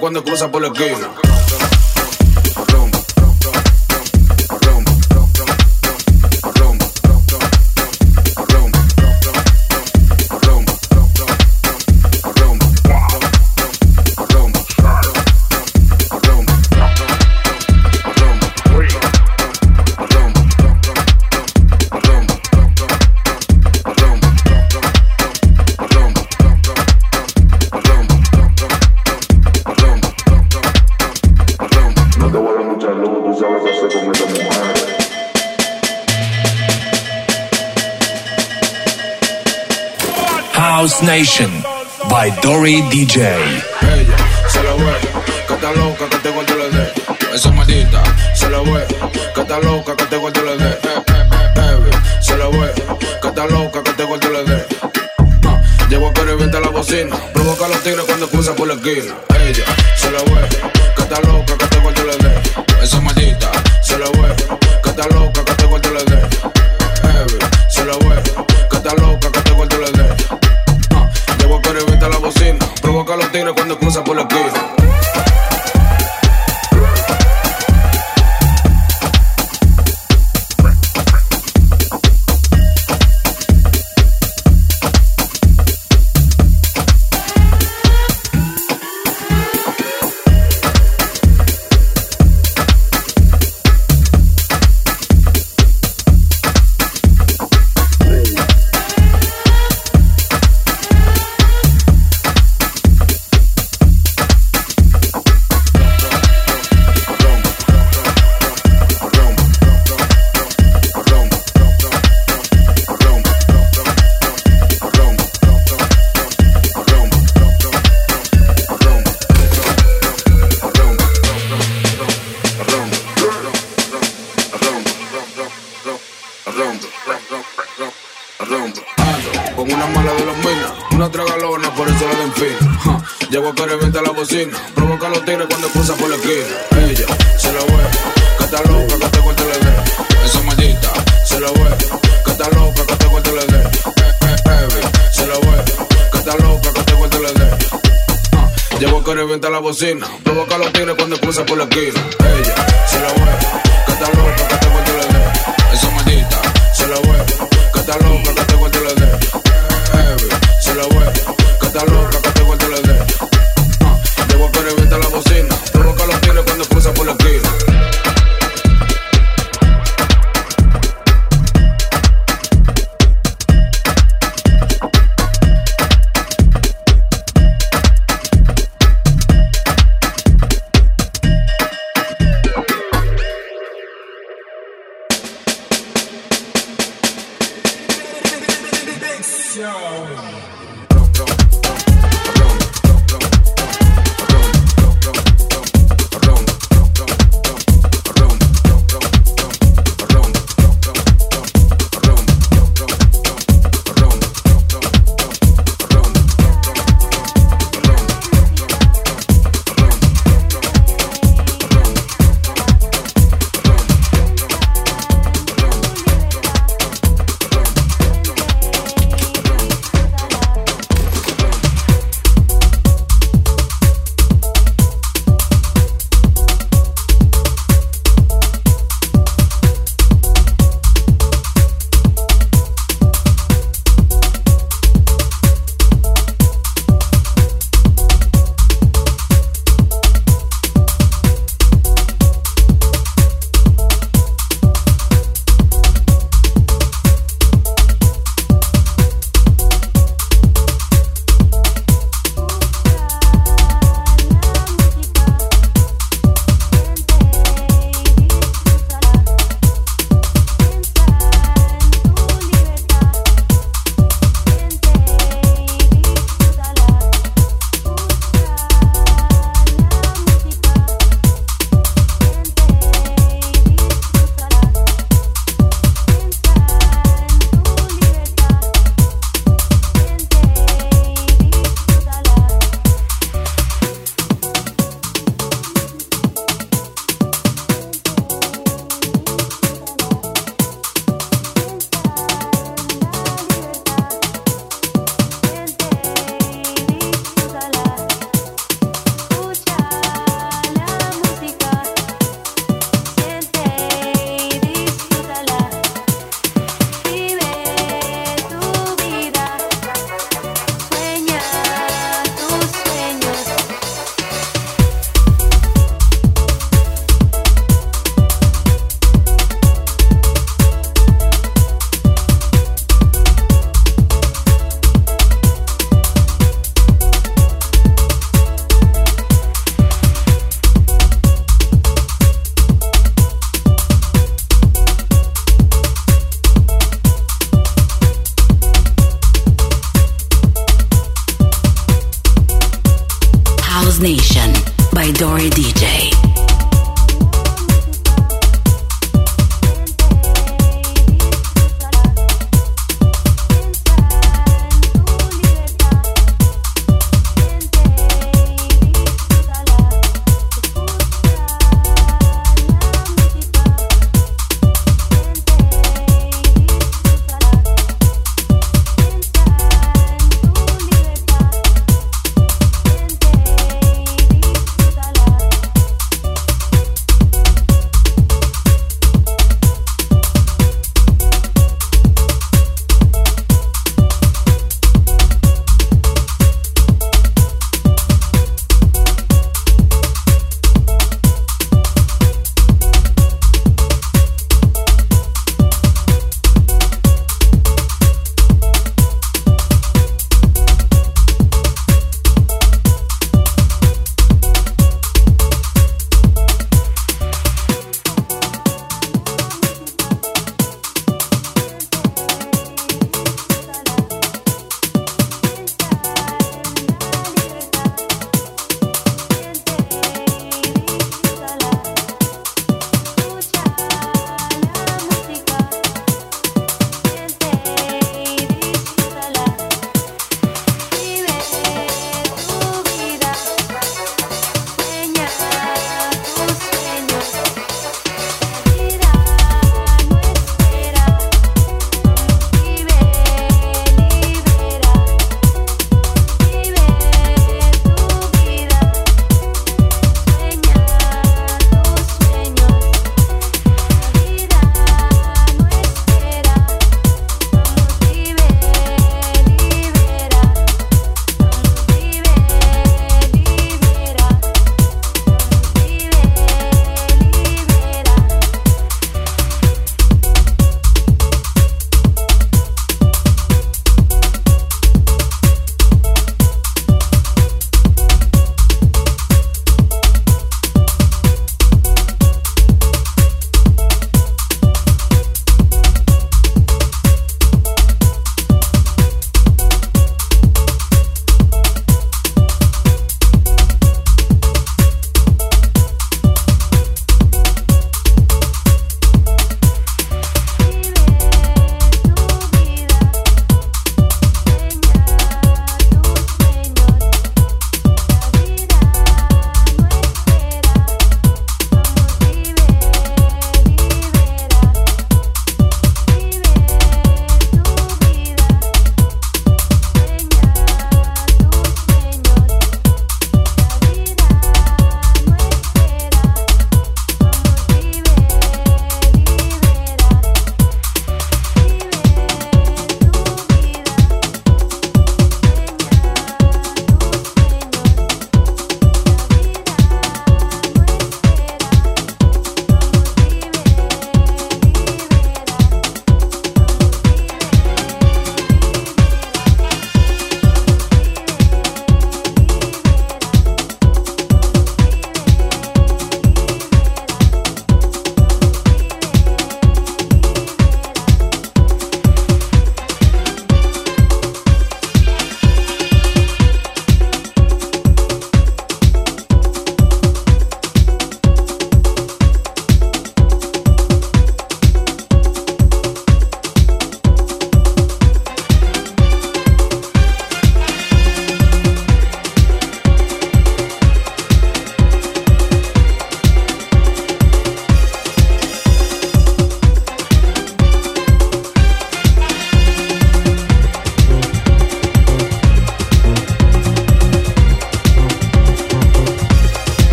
Cuando cruza por la esquina. Nation by Dory DJ. Ella se la ve, que está loca, que te guarde la de. Esa maldita se la ve, que está loca, que te guarde la de. Se la ve, que está loca, que te guarde la de. Llevo a revienta la bocina, provoca a los tigres cuando cruza por la esquina. Ella se la ve, que está loca, que te guarde la de. Provoca a los tigres cuando cruza por la esquina. Ella se la ve, que loca, que te cuente la de. Esa maldita se la ve, que loca, que te cuente la de. Se la ve, que que te cuente la de. Llevo que revienta la bocina. Provoca a los tigres cuando cruza por la esquina. Ella se la ve, que está loca, que te cuente la. Esa maldita se la ve, que loca, que te cuente la de. Se la ve, que está loca, que te cuente la de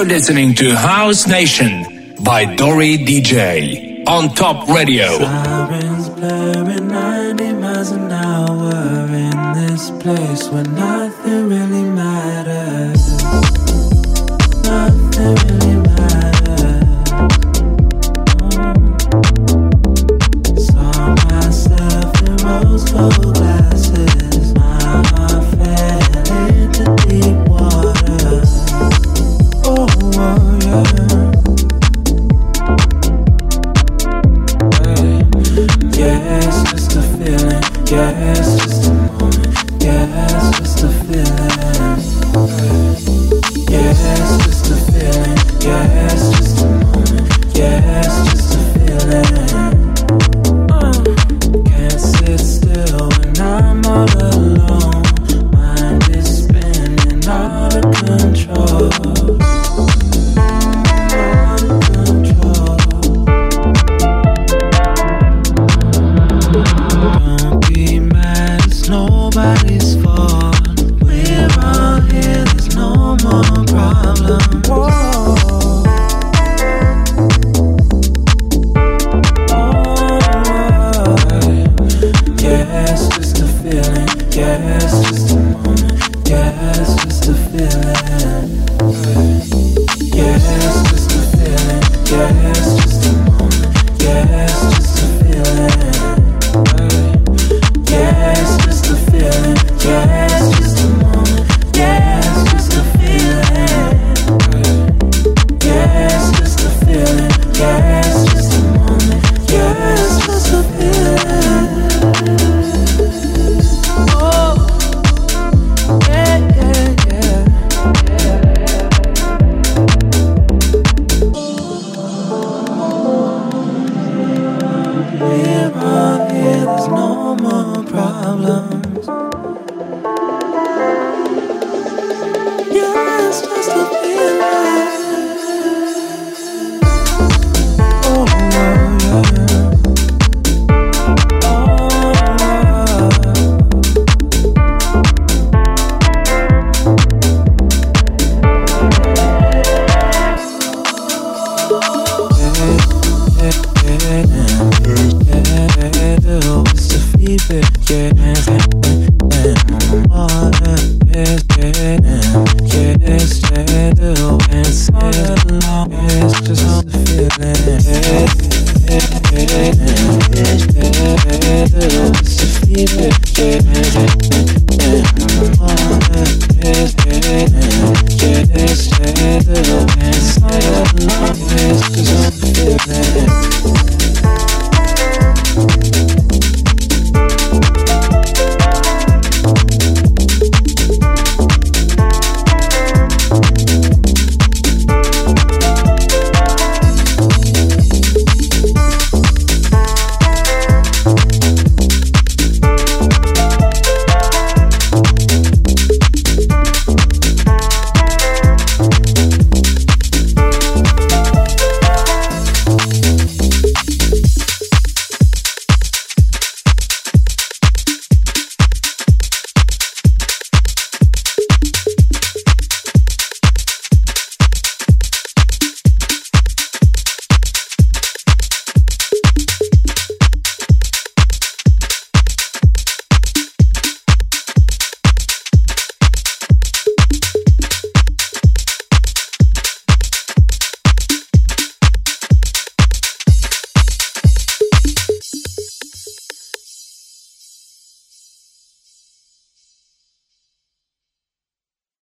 You're listening to House Nation by Dory DJ on Top Radio. Sirens blaring 90 miles an hour in this place where nothing